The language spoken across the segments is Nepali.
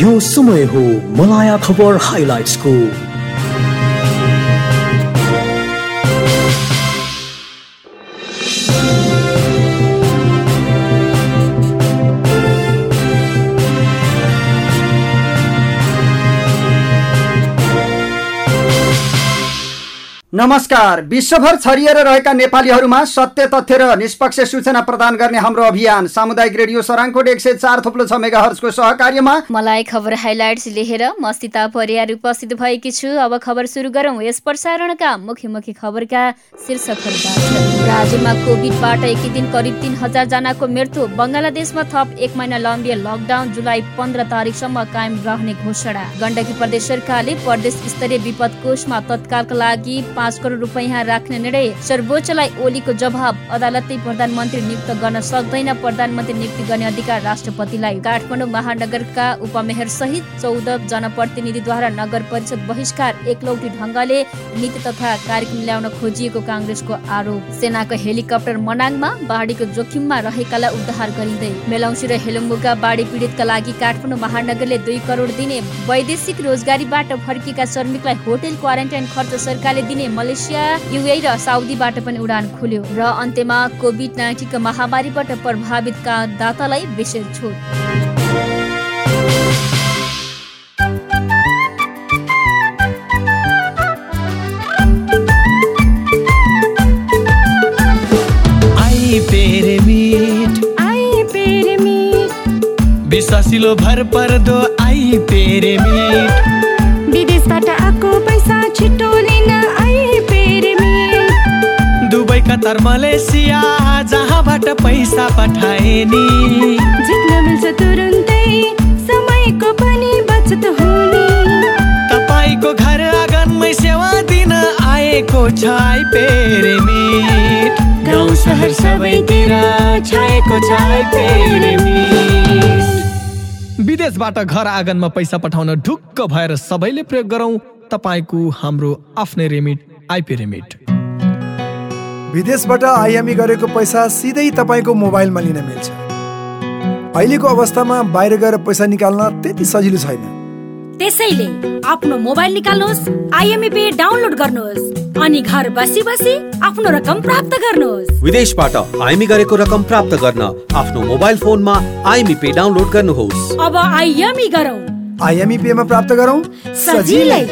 यो समय हो मलाया खबर हाइलाइट्सको नमस्कार। विश्वभर छरिएर रहेका नेपालीहरूमा सत्य तथ्य र निष्पक्ष सूचना प्रदान गर्ने हाम्रो अभियान सामुदायिक रेडियो सराङकोट एक सय चार थुप्लो छ मेगा हर्सको सहकार्यमा। मलाई खबर हाइलाइट्स लेखेर म सीता परियार उपस्थित भएकी छु। अब खबर सुरु गरौँ। यस प्रसारणका मुख्य मुख्य खबरका शीर्षकहरूबाट। ब्राजिलमा कोभिडबाट एकै दिन करिब तिन हजार जनाको मृत्यु। बङ्गलादेशमा थप एक महिना लम्बिए लकडाउन जुलाई पन्ध्र तारिकसम्म कायम रहने घोषणा। गण्डकी प्रदेश सरकारले प्रदेश स्तरीय विपद कोषमा तत्कालका लागि पाँच करोड रुपियाँ राख्ने निर्णय सर्वोच्चलाई ओलीको जवाब अदालतले प्रधानमन्त्री नियुक्त गर्न सक्दैन। प्रधानमन्त्री नियुक्ति गर्ने अधिकार राष्ट्रपतिलाई। काठमाडौँ महानगरका उपमेयर सहित चौध जनप्रतिनिधिद्वारा नगर परिषद बहिष्कार एकलौटी ढङ्गले नीति तथा कार्यक्रम ल्याउन खोजिएको काङ्ग्रेसको आरोप। सेनाको हेलिकप्टर मनाङमा बाढीको जोखिममा रहेकालाई उद्धार गरिँदै मेलौसी र हेलुङ्गुका बाढी पीडितका लागि काठमाडौँ महानगरले दुई करोड दिने वैदेशिक रोजगारीबाट फर्किएका श्रमिकलाई होटेल क्वारेन्टाइन खर्च सरकारले दिने मलेसिया युए र साउदीबाट पनि उडान खुल्यो र अन्त्यमा कोभिड नाइन्टिनको महामारीबाट प्रभावित दातालाई विशेष छुट। विश्वासिलो भर पर्दो आई पेरे कतार मलेसिया जहाँबाट पैसा पठाए नि जित्न मिल्छ तुरुन्तै समयको पनि बचत हुने। तपाईँको घर आँगनमै सेवा दिन आएको छ गाउँ सहर सबैतिर छाएको छ विदेशबाट घर आँगनमा पैसा पठाउन ढुक्क भएर सबैले प्रयोग गरौँ तपाईँको हाम्रो आफ्नै रेमिट आइपी रेमिट विदेशबाट आइएमई गरेको पैसा सिधै तपाईँको मोबाइलमा लिन मिल्छ। अहिलेको अवस्थामा बाहिर गएर पैसा निकाल्न त्यति सजिलो छैन। त्यसैले आफ्नो मोबाइल निकाल्नुहोस् आइएमई पे डाउनलोड गर्नुहोस् अनि घर बसी बसी आफ्नो रकम प्राप्त गर्नुहोस्। विदेशबाट आइएमई गरेको रकम प्राप्त गर्न आफ्नो मोबाइल फोनमा आइएमई पे डाउनलोड गर्नुहोस्। अब आइएमई गरौँ। आइएमई पेमा प्राप्त गरौँ? सजिलै।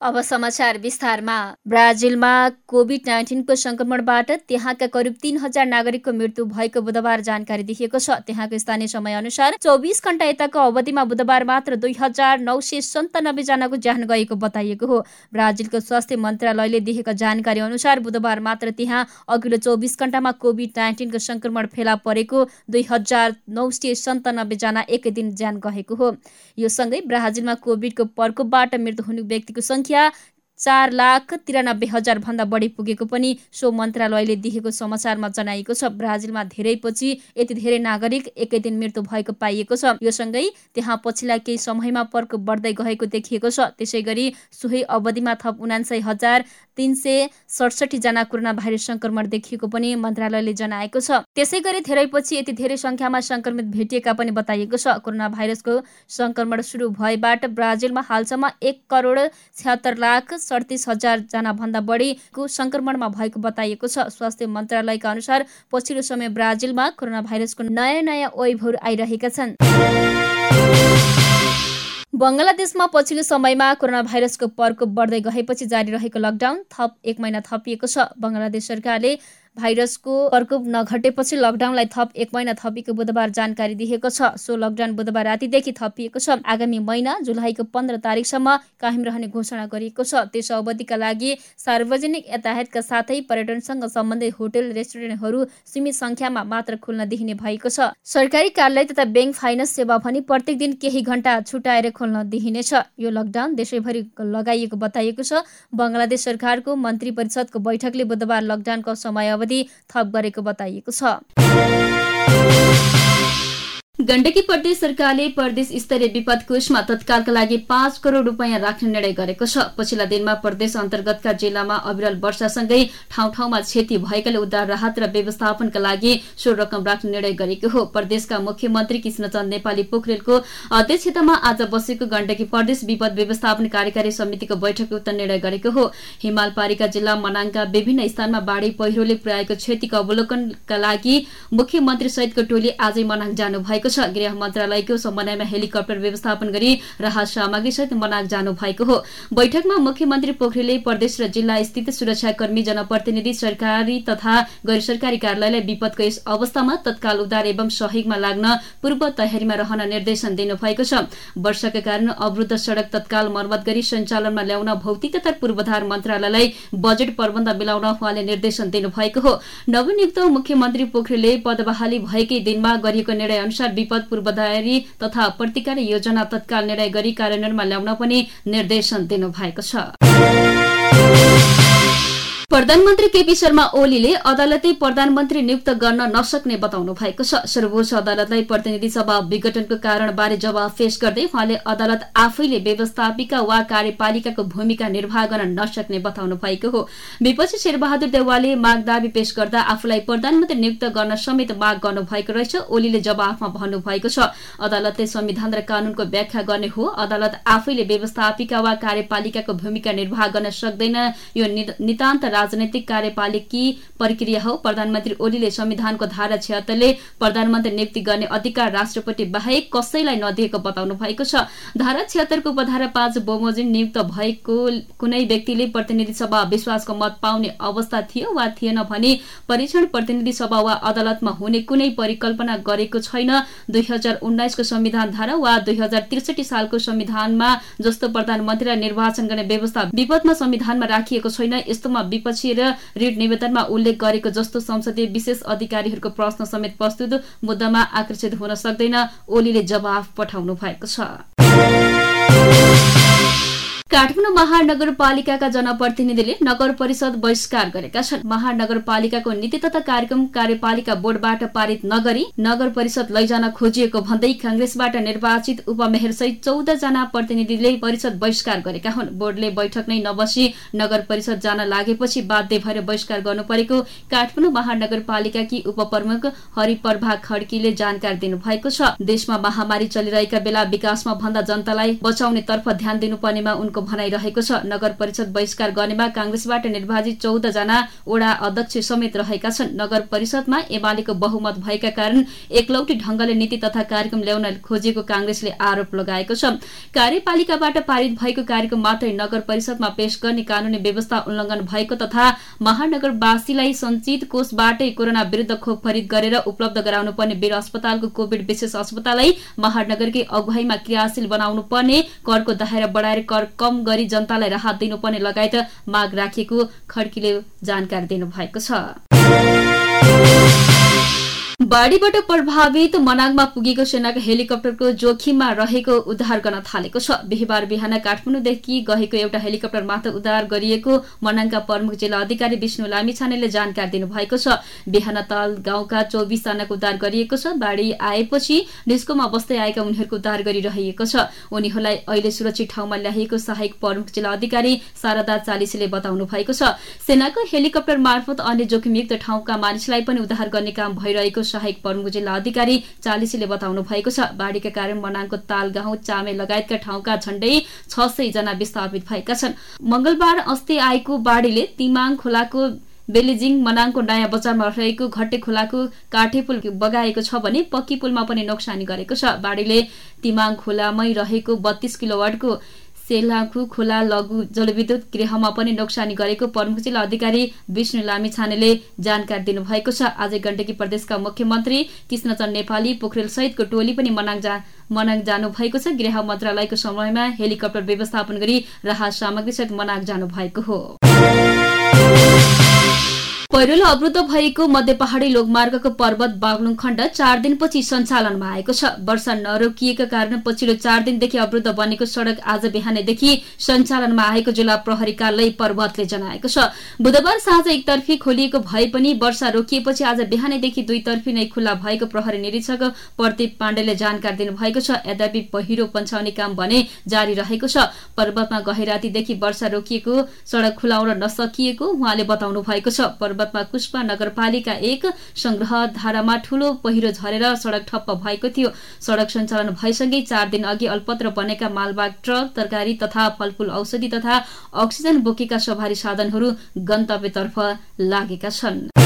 अब समाचार विस्तारमा। ब्राजिलमा कोभिड नाइन्टिनको संक्रमणबाट त्यहाँका करिब तीन हजार नागरिकको मृत्यु भएको बुधबार जानकारी दिइएको छ। त्यहाँको स्थानीय समय अनुसार चौबिस घण्टा यताको अवधिमा बुधबार मात्र दुई हजार नौ सय सन्तानब्बे जनाको ज्यान गएको बताइएको हो। ब्राजिलको स्वास्थ्य मन्त्रालयले दिएको जानकारी अनुसार बुधबार मात्र त्यहाँ अघिल्लो चौबिस घण्टामा कोभिड नाइन्टिनको संक्रमण फेला परेको दुई हजार नौ सय सन्तानब्बे जना एकै दिन ज्यान गएको हो। यो सँगै ब्राजिलमा कोभिडको प्रकोपबाट मृत्यु हुने व्यक्तिको सङ्ख्या क्या चार लाख तिरानब्बे हजार भन्दा बढी पुगेको पनि सो मन्त्रालयले दिएको समाचारमा जनाइएको छ। ब्राजिलमा धेरै पछि यति धेरै नागरिक एकै दिन मृत्यु भएको पाइएको छ। यो सँगै त्यहाँ पछिल्ला केही समयमा प्रकोप बढ्दै गएको देखिएको छ। त्यसै गरी सोही अवधिमा थप उनान्सय हजार तिन सय सडसठी जना कोरोना भाइरस संक्रमण देखिएको पनि मन्त्रालयले जनाएको छ। त्यसै गरी धेरै पछि यति धेरै संख्यामा संक्रमित भेटिएका पनि बताइएको छ। कोरोना भाइरसको संक्रमण सुरु भएबाट ब्राजिलमा हालसम्म एक करोड छ्यात्तर लाख सडतिस हजार जना भन्दा बढीको संक्रमणमा भएको बताइएको छ। स्वास्थ्य मन्त्रालयका अनुसार पछिल्लो समय ब्राजिलमा कोरोना भाइरसको नयाँ नयाँ वेभहरू आइरहेका छन्। बङ्गलादेशमा पछिल्लो समयमा कोरोना भाइरसको प्रकोप बढ्दै गएपछि जारी रहेको लकडाउन थप एक महिना थपिएको छ। बङ्गलादेश सरकारले भाइरसको प्रकोप नघटेपछि लकडाउनलाई थप एक महिना थपिएको बुधबार जानकारी दिएको छ। सो लकडाउन बुधबार रातिदेखि थपिएको छ। आगामी महिना जुलाईको पन्ध्र तारिकसम्म कायम रहने घोषणा गरिएको छ। त्यस अवधिका लागि सार्वजनिक यातायातका साथै पर्यटनसँग सम्बन्धित होटल रेस्टुरेन्टहरू सीमित संख्यामा मात्र खुल्न दिइने भएको छ। सरकारी कार्यालय तथा ब्याङ्क फाइनेन्स सेवा पनि प्रत्येक दिन केही घण्टा छुटाएर खोल्न दिइनेछ। यो लकडाउन देशैभरि लगाइएको बताइएको छ। बङ्गलादेश सरकारको मन्त्री परिषदको बैठकले बुधबार लकडाउनको समय अवधि थप गरेको बताइएको छ। गण्डकी प्रदेश सरकारले प्रदेश स्तरीय विपद कोषमा तत्कालका लागि पाँच करोड़ रूपियाँ राख्ने निर्णय गरेको छ। पछिल्ला दिनमा प्रदेश अन्तर्गतका जिल्लामा अविरल वर्षासँगै ठाउँ ठाउँमा क्षति भएकाले उद्धार राहत र व्यवस्थापनका लागि सो रकम राख्ने निर्णय गरेको हो। प्रदेशका मुख्यमन्त्री कृष्णचन्द नेपाली पोखरेलको अध्यक्षतामा आज बसेको गण्डकी प्रदेश विपद व्यवस्थापन कार्यकारी समितिको बैठक उक्त निर्णय गरेको हो। हिमाल पारिका जिल्ला मनाङका विभिन्न स्थानमा बाढ़ी पहिरोले पुर्याएको क्षतिको अवलोकनका लागि मुख्यमन्त्री सहितको टोली आजै मनाङ जानु भएको छ। गृह मन्त्रालयको समन्वयमा हेलिकप्टर व्यवस्थापन गरी राहत सामग्री सहित मनाक जानु भएको हो। बैठकमा मुख्यमन्त्री पोखरेलले प्रदेश र जिल्ला स्थित सुरक्षाकर्मी जनप्रतिनिधि सरकारी तथा गैर सरकारी कार्यालयलाई विपदको यस अवस्थामा तत्काल उद्धार एवं सहयोगमा लाग्न पूर्व तयारीमा रहन निर्देशन दिनुभएको छ। वर्षाका कारण अवरुद्ध सड़क तत्काल मर्मत गरी सञ्चालनमा ल्याउन भौतिक तथा पूर्वाधार मन्त्रालयलाई बजेट प्रबन्ध मिलाउन उहाँले निर्देशन दिनुभएको हो। नवनियुक्त मुख्यमन्त्री पोखरेलले पदबहाली भएकै दिनमा गरिएको निर्णय अनुसार विपद पूर्वधारी तथा प्रतिकारी योजना तत्काल निर्णय गरी कार्यान्वयनमा ल्याउन पनि निर्देशन दिनुभएको छ। प्रधानमन्त्री केपी शर्मा ओलीले अदालतै प्रधानमन्त्री नियुक्त गर्न नसक्ने बताउनु भएको छ। सर्वोच्च अदालतलाई प्रतिनिधि सभा विघटनको कारणबारे जवाब पेश गर्दै उहाँले अदालत आफैले व्यवस्थापिका वा कार्यपालिकाको भूमिका निर्वाह गर्न नसक्ने बताउनु भएको हो। विपक्षी शेरबहादुर देवालले माग दावी पेश गर्दा आफूलाई प्रधानमन्त्री नियुक्त गर्न समेत माग गर्नु भएको रहेछ। ओलीले जवाफमा भन्नुभएको छ अदालतले संविधान र कानूनको व्याख्या गर्ने हो। अदालत आफैले व्यवस्थापिका वा कार्यपालिकाको भूमिका निर्वाह गर्न सक्दैन। यो नितान्त राजनैतिक कार्यपालिकी प्रक्रिया हो। प्रधानमन्त्री ओलीले संविधानको धारा छिहत्तरले प्रधानमन्त्री नियुक्ति गर्ने अधिकार राष्ट्रपति बाहेक कसैलाई नदिएको बताउनु भएको छ। धारा छिहत्तरको उपधारा पाँच बोमोजिन नियुक्त भएको कुनै व्यक्तिले प्रतिनिधि सभा विश्वासको मत पाउने अवस्था थियो वा थिएन भने परीक्षण प्रतिनिधि सभा वा अदालतमा हुने कुनै परिकल्पना गरेको छैन। दुई हजार उन्नाइसको संविधान धारा वा दुई हजार त्रिसठी सालको संविधानमा जस्तो प्रधानमन्त्रीलाई निर्वाचन गर्ने व्यवस्था विपदमा संविधानमा राखिएको छैन। यस्तोमा पछि र रिट निवेदनमा उल्लेख गरेको जस्तो संसदीय विशेष अधिकारीहरूको प्रश्न समेत प्रस्तुत मुद्दामा आकर्षित हुन सक्दैन। ओलीले जवाफ पठाउनु भएको छ। काठमाडौँ महानगरपालिकाका जनप्रतिनिधिले नगर परिषद बहिष्कार गरेका छन्। महानगरपालिकाको नीति तथा कार्यक्रम कार्यपालिका बोर्डबाट पारित नगरी नगर परिषद लैजान खोजिएको भन्दै कांग्रेसबाट निर्वाचित उपमेयर सहित चौध जना प्रतिनिधिले परिषद बहिष्कार गरेका हुन्। बोर्डले बैठक नै नबसी नगर परिषद जान लागेपछि बाध्य भएर बहिष्कार गर्नु परेको काठमाडौँ महानगरपालिकाकी उपप्रमुख हरिप्रभा खड्कीले जानकारी दिनुभएको छ। देशमा महामारी चलिरहेका बेला विकासमा भन्दा जनतालाई बचाउने तर्फ ध्यान दिनुपर्नेमा उनको भनाइरहेको छ। नगर परिषद बहिष्कार गर्नेमा कांग्रेसबाट निर्वाचित चौध जना ओडा अध्यक्ष समेत रहेका छन्। नगर परिषदमा एमालेको बहुमत भएका कारण एकलौटी ढंगले नीति तथा कार्यक्रम ल्याउन खोजेको कांग्रेसले आरोप लगाएको छ। कार्यपालिकाबाट पारित भएको कार्यक्रम मात्रै नगर परिषदमा पेश गर्ने कानूनी व्यवस्था उल्लंघन भएको तथा महानगरवासीलाई संचित कोषबाटै कोरोना विरूद्ध खोप खरिद गरेर उपलब्ध गराउनु पर्ने वीर अस्पतालको कोविड विशेष अस्पताललाई महानगरकै अगुवाईमा क्रियाशील बनाउनु पर्ने करको दायरा बढाएर कर कम गरी जनतालाई राहत दिनुपर्ने लगायत माग राखिएको खड्कीले जानकारी दिनुभएको छ। बाढ़ीबाट प्रभावित मनाङमा पुगेको सेनाको हेलिकप्टरको जोखिममा रहेको उद्धार गर्न थालेको छ। बिहिबार बिहान काठमाडौँदेखि गएको एउटा हेलिकप्टर मात्र उद्धार गरिएको मनाङका प्रमुख जिल्ला अधिकारी विष्णु लामिछानेले जानकारी दिनुभएको छ। बिहान ताल गाउँका चौबिस जनाको उद्धार गरिएको छ। बाढ़ी आएपछि डिस्कोमा बस्दै आएका उनीहरूको उद्धार गरिरहेको छ। उनीहरूलाई अहिले सुरक्षित ठाउँमा ल्याइएको सहायक प्रमुख जिल्ला अधिकारी शारदा चालिसीले बताउनु भएको छ। सेनाको हेलिकप्टर मार्फत अन्य जोखिमयुक्त ठाउँका मानिसलाई पनि उद्धार गर्ने काम भइरहेको सहायक प्रमुख जिल्ला अधिकारी चालिसीले बताउनु भएको छ। बाढ़ीका कारण मनाङको ताल गाउँ चामे लगायतका ठाउँका झण्डै छ जना विस्थापित भएका छन्। मंगलबार अस्ति आएको बाढ़ीले तिमाङ खोलाको बेलिजिङ मनाङको नयाँ बजारमा रहेको घट्टे खोलाको काठे पुल बगाएको छ भने पक्की पुलमा पनि नोक्सानी गरेको छ। बाढ़ीले तिमाङ खोलामै रहेको बत्तीस किलोवाटको सेलाखु खोला लघु जलविद्युत गृहमा पनि नोक्सानी गरेको प्रमुख जिल्ला अधिकारी विष्णु लामी छानेले जानकारी दिनुभएको छ। आज गण्डकी प्रदेशका मुख्यमन्त्री कृष्णचन्द्र नेपाली पोखरेल सहितको टोली पनि मनाङ जा मनाङ जानु भएको छ। गृह मन्त्रालयको समयमा हेलिकप्टर व्यवस्थापन गरी राहत सामग्री सहित मनाङ जानु भएको हो। पहिरोले अवरुद्ध भएको मध्य पहाडी लोकमार्गको पर्वत बागलुङ खण्ड चार दिनपछि सञ्चालनमा आएको छ। वर्षा नरोकिएका कारण पछिल्लो चार दिनदेखि अवरुद्ध बनेको सड़क आज बिहानैदेखि सञ्चालनमा आएको जिल्ला प्रहरी कार्यालय पर्वतले जनाएको छ। बुधबार साँझ एकतर्फी खोलिएको भए पनि वर्षा रोकिएपछि आज बिहानैदेखि दुईतर्फी नै खुल्ला भएको प्रहरी निरीक्षक प्रदीप पाण्डेले जानकारी दिनुभएको छ। यद्यपि पहिरो पन्छाउने काम भने जारी रहेको छ। पर्वतमा गहिरातीदेखि वर्षा रोकिएको सड़क खुलाउन नसकिएको उहाँले बताउनु भएको छ पर्वतमा कुष्पा नगरपालिका एक संग्रह धारामा ठूलो पहिरो झरेर सड़क ठप्प भएको थियो। सड़क सञ्चालन भएसँगै चार दिन अघि अल्पत्र बनेका मालबाग ट्रक तरकारी तथा फलफूल औषधि तथा अक्सिजन बोकेका सवारी साधनहरू गन्तव्यतर्फ लागेका छन्।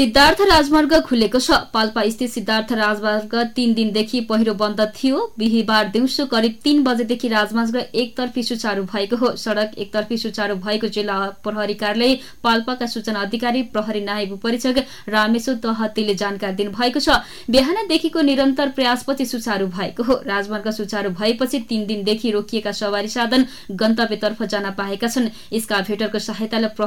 सिद्धार्थ राजमार्ग खुलेको छ। पाल्पा स्थित सिद्धार्थ राजमार्ग तीन दिनदेखि पहिरो बन्द थियो। बिहिबार दिउँसो करिब तीन बजेदेखि राजमार्ग एकतर्फी सुचारू भएको हो। सड़क एकतर्फी सुचारू भएको जिल्ला प्रहरी कार्यालय पाल्पाका सूचना अधिकारी प्रहरी नायब उपरीक्षक रामेश्वर तहतीले जानकारी दिनुभएको छ। बिहानदेखिको निरन्तर प्रयासपछि सुचारू भएको हो। राजमार्ग सुचारू भएपछि तीन दिनदेखि रोकिएका सवारी साधन गन्तव्यतर्फ जान पाएका छन्। स्काभेटरको सहायताले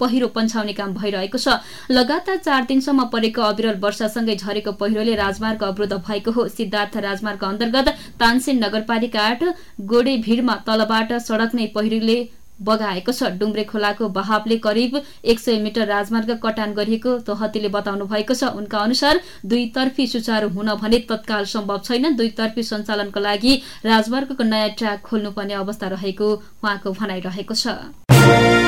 पहिरो पन्छाउने काम भइरहेको छ। लगातार चार दिनसम्म परेको अविरल वर्षासँगै झरेको पहिरोले राजमार्ग अवरुद्ध भएको हो। सिद्धार्थ राजमार्ग अन्तर्गत तानसेन नगरपालिका आठ गोडे भिडमा तलबाट सड़क नै पहिरोले बगाएको छ। डुम्रे खोलाको बहावले करिब एक सय मिटर राजमार्ग कटान गरिएको तहतीले बताउनु भएको छ। उनका अनुसार दुईतर्फी सुचारू हुन भने तत्काल सम्भव छैन। दुईतर्फी सञ्चालनको लागि राजमार्गको नयाँ ट्र्याक खोल्नुपर्ने अवस्था रहेको उहाँको भनाइरहेको छ।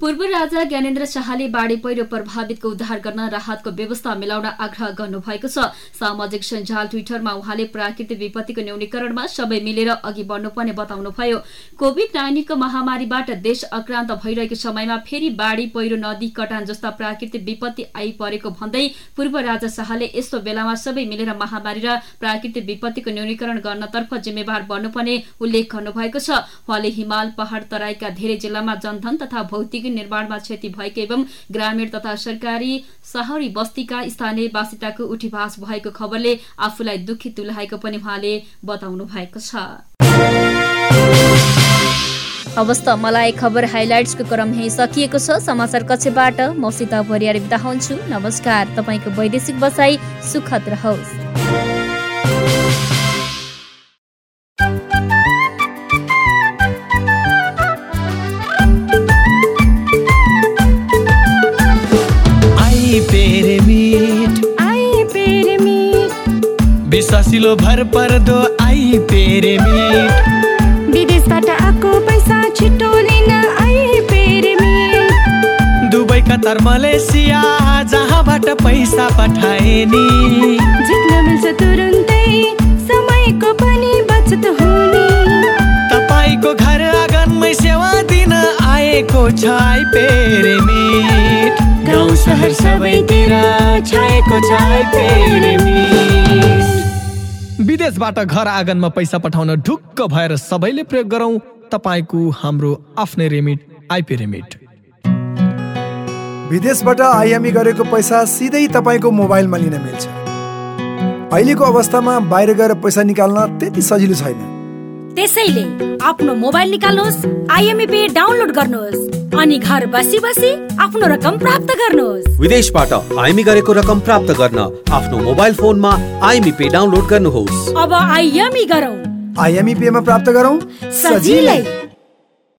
पूर्व राजा ज्ञानेन्द्र शाहले बाढी पहिरो प्रभावितको उद्धार गर्न राहतको व्यवस्था मिलाउन आग्रह गर्नुभएको छ। सामाजिक सञ्जाल ट्विटरमा उहाँले प्राकृतिक विपत्तिको न्यूनीकरणमा सबै मिलेर अघि बढ्नुपर्ने बताउनुभयो। कोविड नाइन्टिनको महामारीबाट देश आक्रान्त भइरहेको समयमा फेरि बाढी पहिरो नदी कटान जस्ता प्राकृतिक विपत्ति आइपरेको भन्दै पूर्व राजा शाहले यस्तो बेलामा सबै मिलेर महामारी र प्राकृतिक विपत्तिको न्यूनीकरण गर्नतर्फ जिम्मेवार बन्नुपर्ने उल्लेख गर्नुभएको छ। उहाँले हिमाल पहाड़ तराईका धेरै जिल्लामा जनधन तथा भौतिक निर्माणमा क्षति भएको एवं ग्रामीण तथा सरकारी शहरी बस्तीका स्थानीय वासिताको उठीभास भएको खबरले आफूलाई दुखित तुल्याएको पनि उहाँले बताउनु भएको छ। अवस्था मलाई खबर हाइलाइट्सको क्रम यही सकिएको छ। समाचार कक्षबाट म सीता परियार बिदा हुन्छु। नमस्कार। तपाईँको वैदेशिक बसाई सुखद रहोस्। विश्वासिलो भर पर्दो आई पेरे मिट विदेशबाट आएको पैसा छिटो लिन आई पेरे मिट दुबई कतार मलेसिया जहाँबाट पैसा पठाए नि। जित्न मिल्छ तुरुन्तै समयको पनि बचत हुने। तपाईँको घर आँगनमै सेवा दिन आएको छ आई पेरे मिट गाउँ सहर सबैतिर छाएको छ आई पेरे मिट विदेशबाट घर आँगनमा पैसा पठाउन ढुक्क भएर सबैले प्रयोग गरौँ। तपाईँको हाम्रो आफ्नै रेमिट आइपी रेमिट विदेशबाट आइएमई गरेको पैसा सिधै तपाईँको मोबाइलमा लिन मिल्छ। अहिलेको अवस्थामा बाहिर गएर पैसा निकाल्न त्यति सजिलो छैन। त्यसैले आफ्नो मोबाइल निकाल्नुहोस् आइएमई पे डाउनलोड गर्नुहोस्। अनि घर बसी बसी आफ्नो रकम प्राप्त गर्नुहोस्। विदेशबाट आइएमई गरेको रकम प्राप्त गर्न आफ्नो मोबाइल फोनमा आइएमई पे डाउनलोड गर्नुहोस्। अब आइएमई गरौँ। आइएमई पेमा प्राप्त गरौँ? सजिलै।